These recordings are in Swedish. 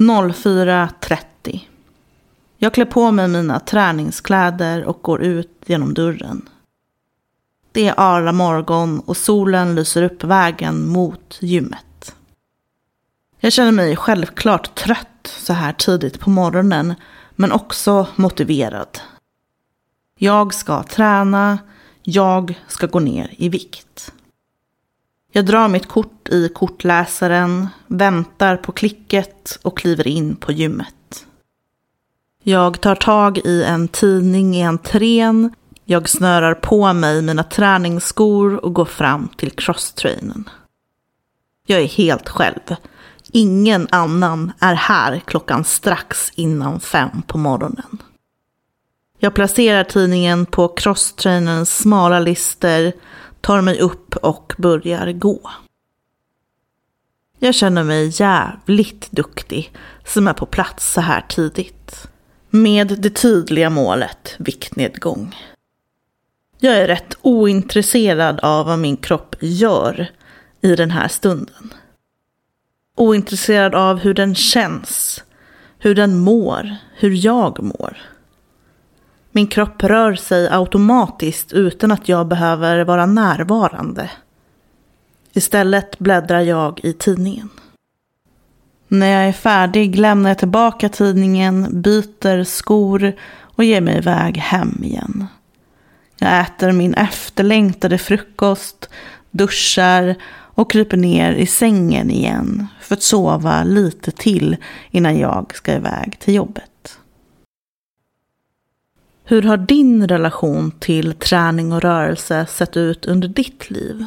04.30. Jag klär på mig mina träningskläder och går ut genom dörren. Det är arla morgon och solen lyser upp vägen mot gymmet. Jag känner mig självklart trött så här tidigt på morgonen men också motiverad. Jag ska träna, jag ska gå ner i vikt. Jag drar mitt kort i kortläsaren, väntar på klicket och kliver in på gymmet. Jag tar tag i en tidning i entrén, jag snörar på mig mina träningsskor och går fram till crosstrainen. Jag är helt själv. Ingen annan är här klockan strax innan fem på morgonen. Jag placerar tidningen på crosstrainerns smala lister, tar mig upp och börjar gå. Jag känner mig jävligt duktig som är på plats så här tidigt. Med det tydliga målet viktnedgång. Jag är rätt ointresserad av vad min kropp gör i den här stunden. Ointresserad av hur den känns, hur den mår, hur jag mår. Min kropp rör sig automatiskt utan att jag behöver vara närvarande. Istället bläddrar jag i tidningen. När jag är färdig lämnar jag tillbaka tidningen, byter skor och ger mig iväg hem igen. Jag äter min efterlängtade frukost, duschar och kryper ner i sängen igen för att sova lite till innan jag ska iväg till jobbet. Hur har din relation till träning och rörelse sett ut under ditt liv?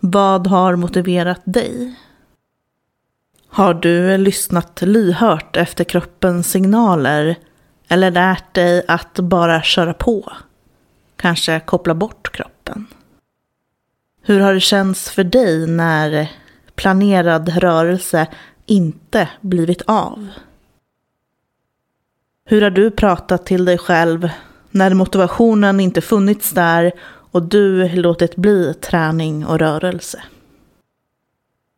Vad har motiverat dig? Har du lyssnat lyhört efter kroppens signaler eller lärt dig att bara köra på? Kanske koppla bort kroppen? Hur har det känts för dig när planerad rörelse inte blivit av? Hur har du pratat till dig själv när motivationen inte funnits där och du låtit bli träning och rörelse?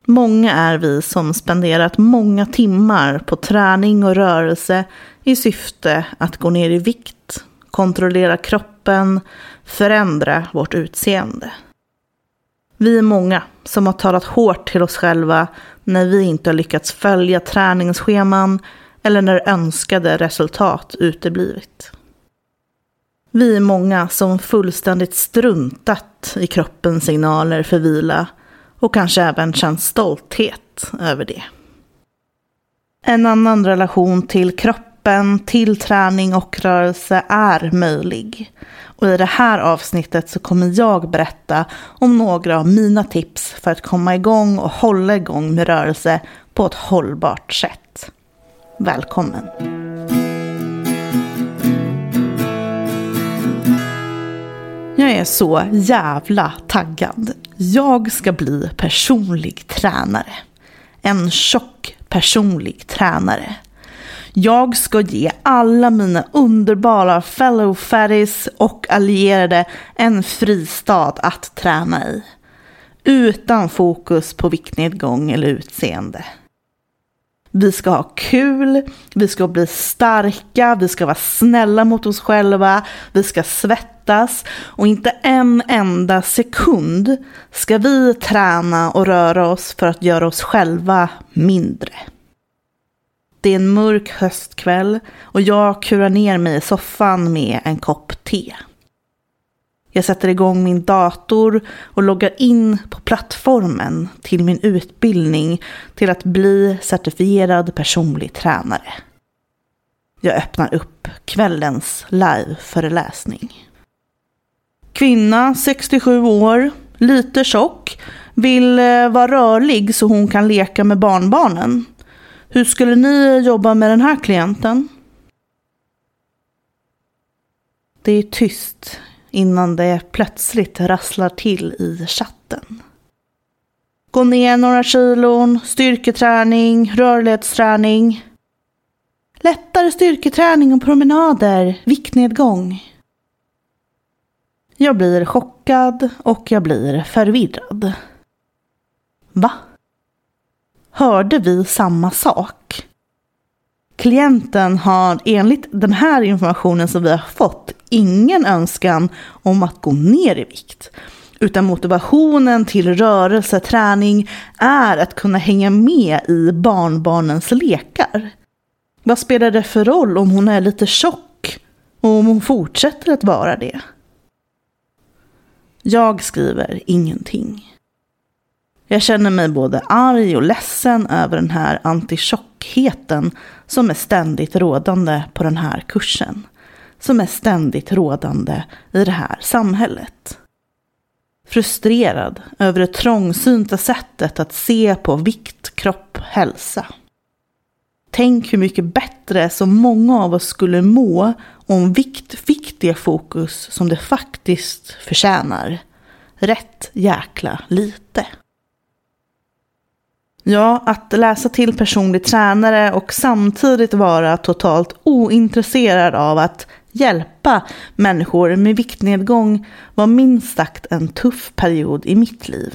Många är vi som spenderat många timmar på träning och rörelse i syfte att gå ner i vikt, kontrollera kroppen, förändra vårt utseende. Vi är många som har talat hårt till oss själva när vi inte har lyckats följa träningsscheman eller när önskade resultat uteblivit. Vi är många som fullständigt struntat i kroppens signaler för vila och kanske även känt stolthet över det. En annan relation till kroppen, till träning och rörelse är möjlig. Och i det här avsnittet så kommer jag berätta om några av mina tips för att komma igång och hålla igång med rörelse på ett hållbart sätt. Välkommen! Jag är så jävla taggad. Jag ska bli personlig tränare. En tjock personlig tränare. Jag ska ge alla mina underbara fellow fatties och allierade en fristad att träna i. Utan fokus på viktnedgång eller utseende. Vi ska ha kul, vi ska bli starka, vi ska vara snälla mot oss själva, vi ska svettas och inte en enda sekund ska vi träna och röra oss för att göra oss själva mindre. Det är en mörk höstkväll och jag kurar ner mig i soffan med en kopp te. Jag sätter igång min dator och loggar in på plattformen till min utbildning till att bli certifierad personlig tränare. Jag öppnar upp kvällens liveföreläsning. Kvinna, 67 år, lite tjock, vill eh, vara rörlig så hon kan leka med barnbarnen. Hur skulle ni jobba med den här klienten? Det är tyst innan det plötsligt rasslar till i chatten. Gå ner några kilon, styrketräning, rörlighetsträning. Lättare styrketräning och promenader, viktnedgång. Jag blir chockad och jag blir förvirrad. Va? hörde vi samma sak. Klienten har enligt den här informationen som vi har fått ingen önskan om att gå ner i vikt. Utan motivationen till rörelse, träning är att kunna hänga med i barnbarnens lekar. Vad spelar det för roll om hon är lite tjock och om hon fortsätter att vara det? Jag skriver ingenting. Jag känner mig både arg och ledsen över den här antitjockheten som är ständigt rådande på den här kursen. Som är ständigt rådande i det här samhället. Frustrerad över det trångsynta sättet att se på vikt, kropp, hälsa. Tänk hur mycket bättre så många av oss skulle må om vikt fick det fokus som det faktiskt förtjänar. Rätt jäkla lite. Ja, att läsa till personlig tränare och samtidigt vara totalt ointresserad av att hjälpa människor med viktnedgång var minst sagt en tuff period i mitt liv.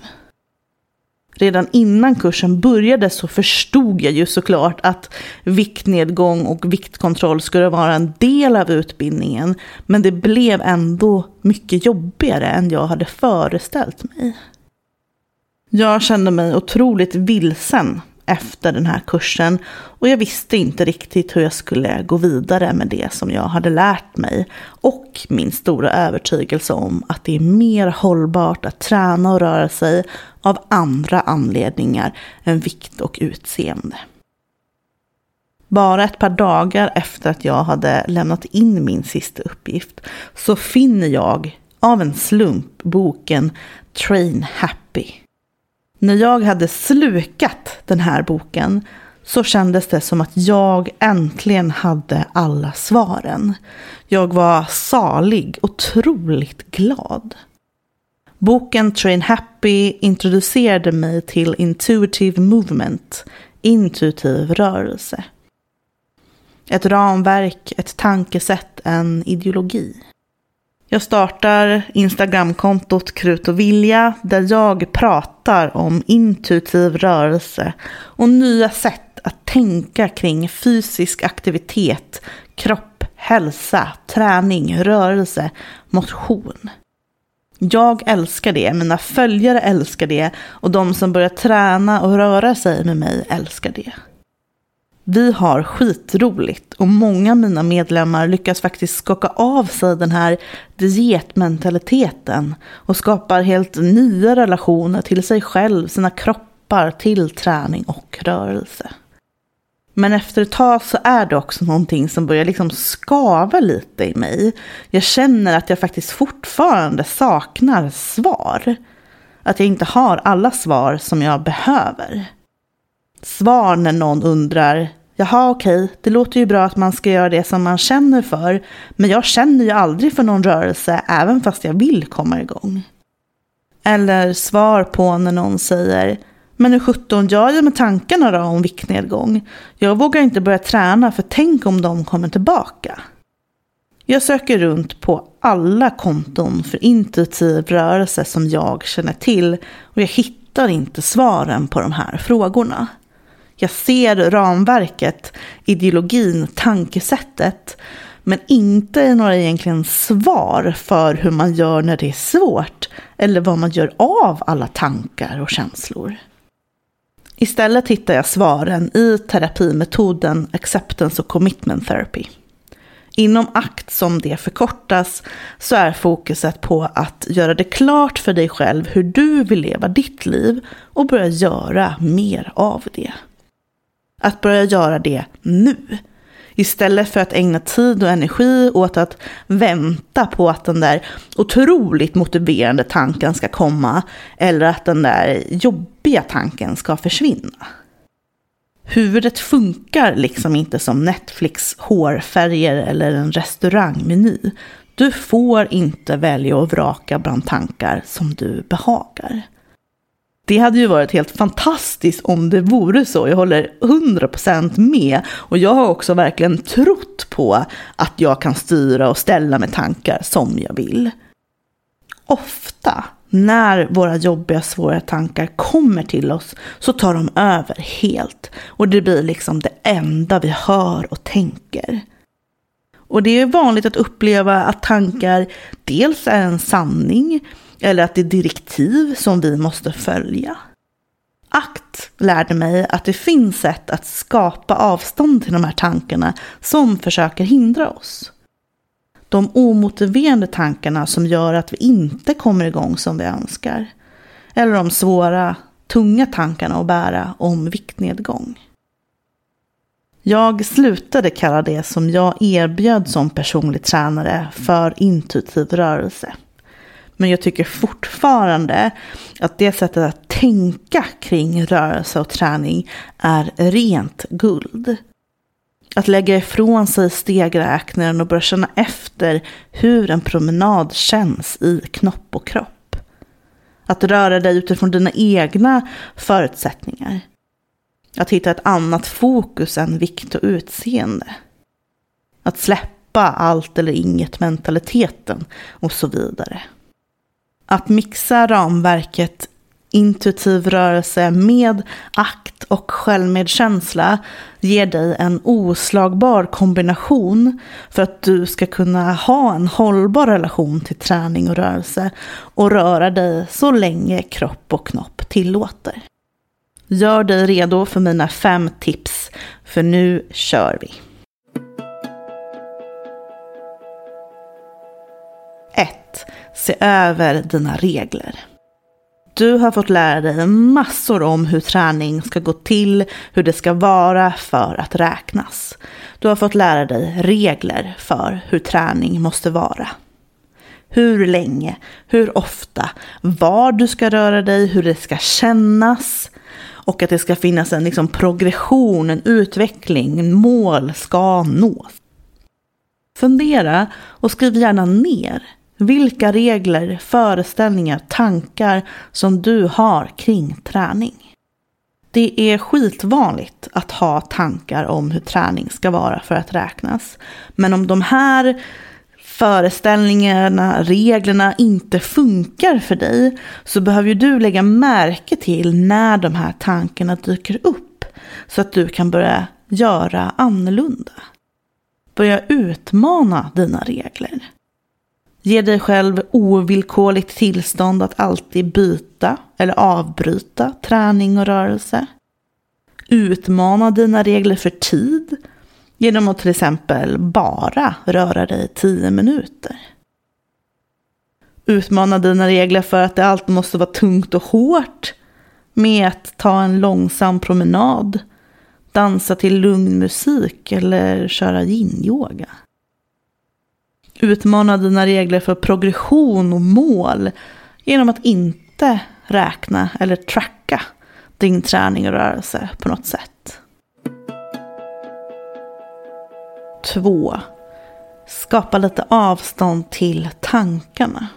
Redan innan kursen började så förstod jag ju såklart att viktnedgång och viktkontroll skulle vara en del av utbildningen. Men det blev ändå mycket jobbigare än jag hade föreställt mig. Jag kände mig otroligt vilsen efter den här kursen och jag visste inte riktigt hur jag skulle gå vidare med det som jag hade lärt mig och min stora övertygelse om att det är mer hållbart att träna och röra sig av andra anledningar än vikt och utseende. Bara ett par dagar efter att jag hade lämnat in min sista uppgift så finner jag av en slump boken Train Happy när jag hade slukat den här boken så kändes det som att jag äntligen hade alla svaren. Jag var salig, otroligt glad. Boken Train Happy introducerade mig till intuitive movement, intuitiv rörelse. Ett ramverk, ett tankesätt, en ideologi. Jag startar Instagramkontot Krut och Vilja där jag pratar om intuitiv rörelse och nya sätt att tänka kring fysisk aktivitet, kropp, hälsa, träning, rörelse, motion. Jag älskar det, mina följare älskar det och de som börjar träna och röra sig med mig älskar det. Vi har skitroligt och många av mina medlemmar lyckas faktiskt skaka av sig den här dietmentaliteten och skapar helt nya relationer till sig själv, sina kroppar, till träning och rörelse. Men efter ett tag så är det också någonting som börjar liksom skava lite i mig. Jag känner att jag faktiskt fortfarande saknar svar. Att jag inte har alla svar som jag behöver svar när någon undrar Jaha, okej, det låter ju bra att man ska göra det som man känner för, men jag känner ju aldrig för någon rörelse även fast jag vill komma igång. Eller svar på när någon säger men hur sjutton gör jag med tankarna då om viktnedgång? Jag vågar inte börja träna för tänk om de kommer tillbaka. Jag söker runt på alla konton för intuitiv rörelse som jag känner till och jag hittar inte svaren på de här frågorna. Jag ser ramverket, ideologin, tankesättet. Men inte några egentligen svar för hur man gör när det är svårt. Eller vad man gör av alla tankar och känslor. Istället hittar jag svaren i terapimetoden Acceptance och Commitment Therapy. Inom ACT som det förkortas så är fokuset på att göra det klart för dig själv hur du vill leva ditt liv och börja göra mer av det. Att börja göra det nu. Istället för att ägna tid och energi åt att vänta på att den där otroligt motiverande tanken ska komma. Eller att den där jobbiga tanken ska försvinna. Huvudet funkar liksom inte som Netflix hårfärger eller en restaurangmeny. Du får inte välja och vraka bland tankar som du behagar. Det hade ju varit helt fantastiskt om det vore så. Jag håller 100% med. Och jag har också verkligen trott på att jag kan styra och ställa med tankar som jag vill. Ofta när våra jobbiga, svåra tankar kommer till oss så tar de över helt. Och det blir liksom det enda vi hör och tänker. Och det är vanligt att uppleva att tankar dels är en sanning eller att det är direktiv som vi måste följa. Akt lärde mig att det finns sätt att skapa avstånd till de här tankarna som försöker hindra oss. De omotiverande tankarna som gör att vi inte kommer igång som vi önskar. Eller de svåra, tunga tankarna att bära om viktnedgång. Jag slutade kalla det som jag erbjöd som personlig tränare för intuitiv rörelse. Men jag tycker fortfarande att det sättet att tänka kring rörelse och träning är rent guld. Att lägga ifrån sig stegräknaren och börja känna efter hur en promenad känns i knopp och kropp. Att röra dig utifrån dina egna förutsättningar. Att hitta ett annat fokus än vikt och utseende. Att släppa allt eller inget mentaliteten och så vidare. Att mixa ramverket intuitiv rörelse med akt och självmedkänsla ger dig en oslagbar kombination för att du ska kunna ha en hållbar relation till träning och rörelse och röra dig så länge kropp och knopp tillåter. Gör dig redo för mina fem tips, för nu kör vi. Se över dina regler. Du har fått lära dig massor om hur träning ska gå till, hur det ska vara för att räknas. Du har fått lära dig regler för hur träning måste vara. Hur länge, hur ofta, var du ska röra dig, hur det ska kännas och att det ska finnas en liksom progression, en utveckling, mål ska nås. Fundera och skriv gärna ner vilka regler, föreställningar, tankar som du har kring träning. Det är skitvanligt att ha tankar om hur träning ska vara för att räknas. Men om de här föreställningarna, reglerna inte funkar för dig så behöver du lägga märke till när de här tankarna dyker upp så att du kan börja göra annorlunda. Börja utmana dina regler. Ge dig själv ovillkorligt tillstånd att alltid byta eller avbryta träning och rörelse. Utmana dina regler för tid genom att till exempel bara röra dig 10 minuter. Utmana dina regler för att det alltid måste vara tungt och hårt med att ta en långsam promenad, dansa till lugn musik eller köra yin-yoga. Utmana dina regler för progression och mål genom att inte räkna eller tracka din träning och rörelse på något sätt. 2. Skapa lite avstånd till tankarna.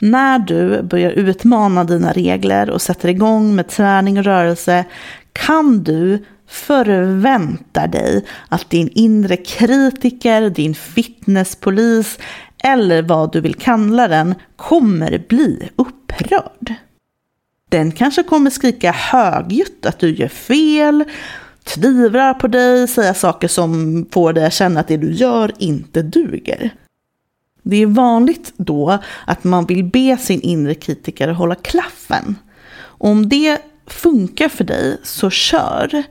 När du börjar utmana dina regler och sätter igång med träning och rörelse kan du förväntar dig att din inre kritiker, din fitnesspolis eller vad du vill kalla den kommer bli upprörd. Den kanske kommer skrika högljutt att du gör fel, tvivlar på dig, säga saker som får dig att känna att det du gör inte duger. Det är vanligt då att man vill be sin inre kritiker hålla klaffen. Om det funkar för dig, så kör.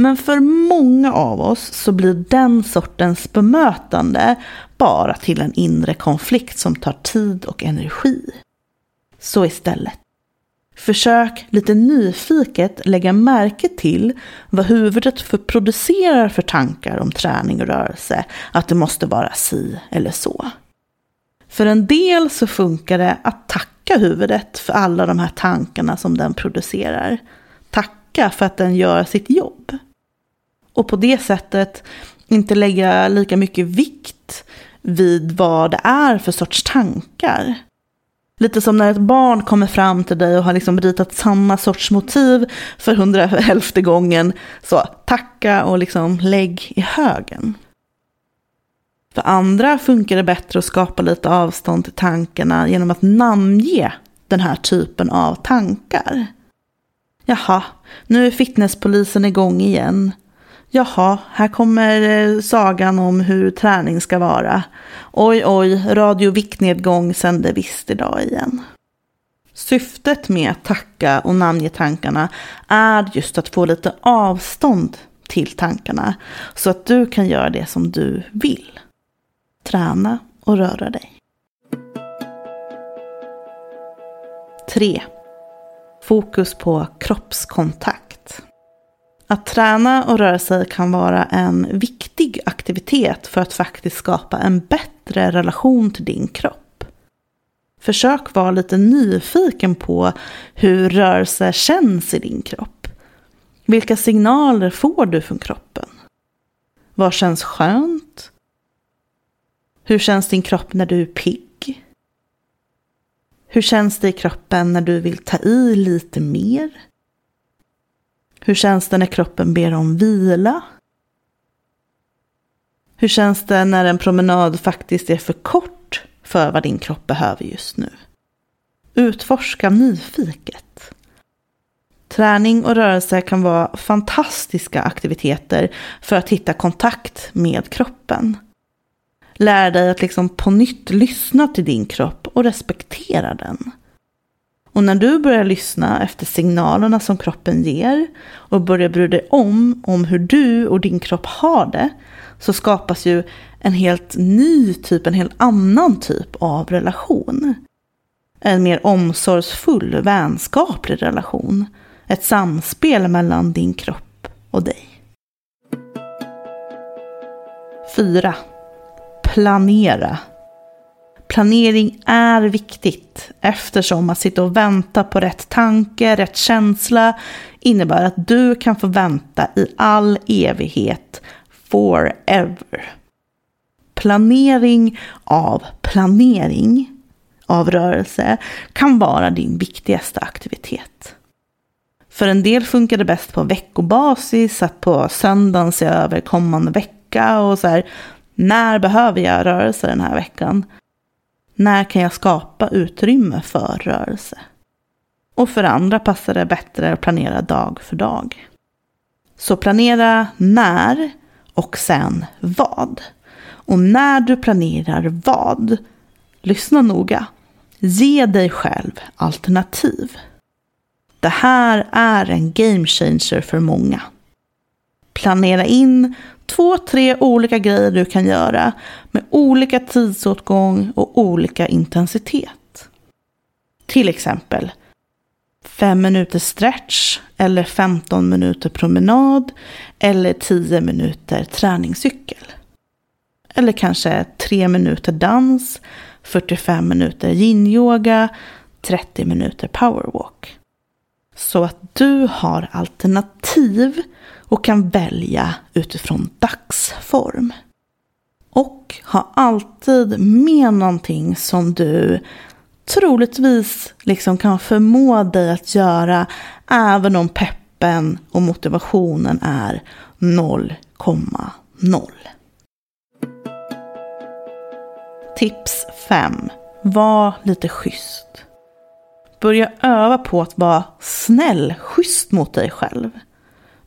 Men för många av oss så blir den sortens bemötande bara till en inre konflikt som tar tid och energi. Så istället, försök lite nyfiket lägga märke till vad huvudet för producerar för tankar om träning och rörelse, att det måste vara si eller så. För en del så funkar det att tacka huvudet för alla de här tankarna som den producerar. Tacka för att den gör sitt jobb. Och på det sättet inte lägga lika mycket vikt vid vad det är för sorts tankar. Lite som när ett barn kommer fram till dig och har liksom ritat samma sorts motiv för hundraelfte gången. Så tacka och liksom lägg i högen. För andra funkar det bättre att skapa lite avstånd till tankarna genom att namnge den här typen av tankar. Jaha, nu är fitnesspolisen igång igen. Jaha, här kommer eh, sagan om hur träning ska vara. Oj, oj, radio viktnedgång sänder visst idag igen. Syftet med att tacka och namnge tankarna är just att få lite avstånd till tankarna så att du kan göra det som du vill. Träna och röra dig. 3. Fokus på kroppskontakt. Att träna och röra sig kan vara en viktig aktivitet för att faktiskt skapa en bättre relation till din kropp. Försök vara lite nyfiken på hur rörelse känns i din kropp. Vilka signaler får du från kroppen? Vad känns skönt? Hur känns din kropp när du är pigg? Hur känns det i kroppen när du vill ta i lite mer? Hur känns det när kroppen ber om vila? Hur känns det när en promenad faktiskt är för kort för vad din kropp behöver just nu? Utforska nyfiket. Träning och rörelse kan vara fantastiska aktiviteter för att hitta kontakt med kroppen. Lär dig att liksom på nytt lyssna till din kropp och respektera den. Och när du börjar lyssna efter signalerna som kroppen ger och börjar bry dig om, om hur du och din kropp har det så skapas ju en helt ny typ, en helt annan typ av relation. En mer omsorgsfull, vänskaplig relation. Ett samspel mellan din kropp och dig. 4. Planera. Planering är viktigt eftersom att sitta och vänta på rätt tanke, rätt känsla innebär att du kan få vänta i all evighet, forever. Planering av planering av rörelse kan vara din viktigaste aktivitet. För en del funkar det bäst på veckobasis, att på söndagen se över kommande vecka och så här, när behöver jag rörelse den här veckan? När kan jag skapa utrymme för rörelse? Och för andra passar det bättre att planera dag för dag. Så planera när och sen vad. Och när du planerar vad, lyssna noga. Ge dig själv alternativ. Det här är en game changer för många. Planera in två, tre olika grejer du kan göra med olika tidsåtgång och olika intensitet. Till exempel 5 minuter stretch eller 15 minuter promenad eller 10 minuter träningscykel. Eller kanske 3 minuter dans, 45 minuter yin-yoga, 30 minuter powerwalk. Så att du har alternativ och kan välja utifrån dagsform. Och ha alltid med någonting som du troligtvis liksom kan förmå dig att göra även om peppen och motivationen är 0,0. Tips 5. Var lite schysst. Börja öva på att vara snäll, schysst mot dig själv.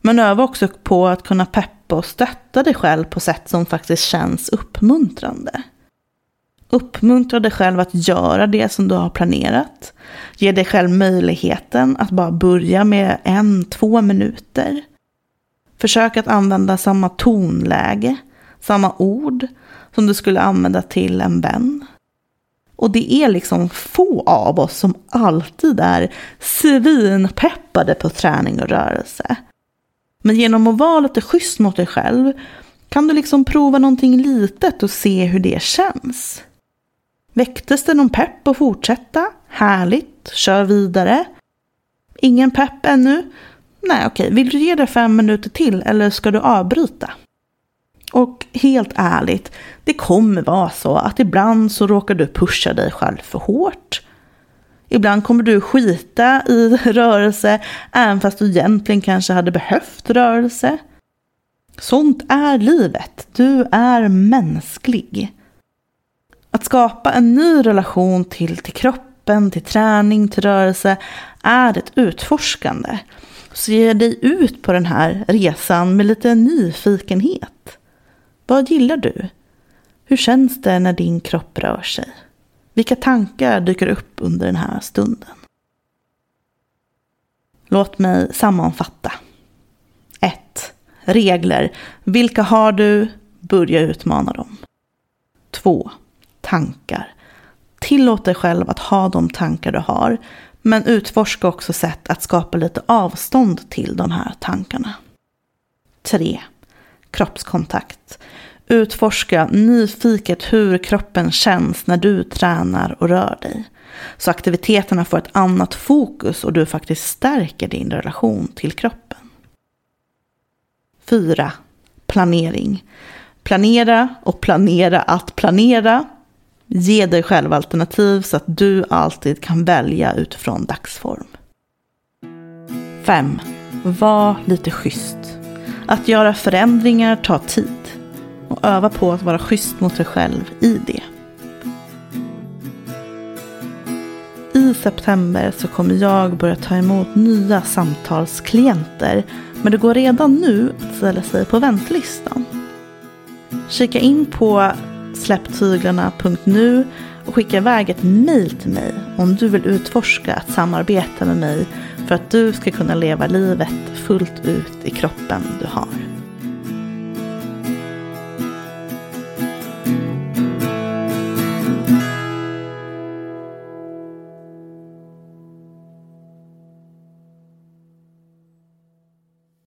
Men öva också på att kunna peppa och stötta dig själv på sätt som faktiskt känns uppmuntrande. Uppmuntra dig själv att göra det som du har planerat. Ge dig själv möjligheten att bara börja med en, två minuter. Försök att använda samma tonläge, samma ord som du skulle använda till en vän. Och det är liksom få av oss som alltid är svinpeppade på träning och rörelse. Men genom att vara lite schysst mot dig själv kan du liksom prova någonting litet och se hur det känns. Väcktes det någon pepp att fortsätta? Härligt, kör vidare. Ingen pepp ännu? Nej, okej, vill du ge det fem minuter till eller ska du avbryta? Och helt ärligt, det kommer vara så att ibland så råkar du pusha dig själv för hårt. Ibland kommer du skita i rörelse, även fast du egentligen kanske hade behövt rörelse. Sånt är livet. Du är mänsklig. Att skapa en ny relation till, till kroppen kroppen, till träning, till rörelse är ett utforskande. Så ge dig ut på den här resan med lite nyfikenhet. Vad gillar du? Hur känns det när din kropp rör sig? Vilka tankar dyker upp under den här stunden? Låt mig sammanfatta. 1. Regler. Vilka har du? Börja utmana dem. 2. Tankar. Tillåt dig själv att ha de tankar du har, men utforska också sätt att skapa lite avstånd till de här tankarna. 3. Kroppskontakt. Utforska nyfiket hur kroppen känns när du tränar och rör dig. Så aktiviteterna får ett annat fokus och du faktiskt stärker din relation till kroppen. 4. Planering. Planera och planera att planera. Ge dig själv alternativ så att du alltid kan välja utifrån dagsform. 5. Var lite schysst. Att göra förändringar tar tid. Och öva på att vara schysst mot dig själv i det. I september så kommer jag börja ta emot nya samtalsklienter. Men det går redan nu att ställa sig på väntlistan. Kika in på släpptyglarna.nu och skicka iväg ett mail till mig om du vill utforska att samarbeta med mig för att du ska kunna leva livet fullt ut i kroppen du har.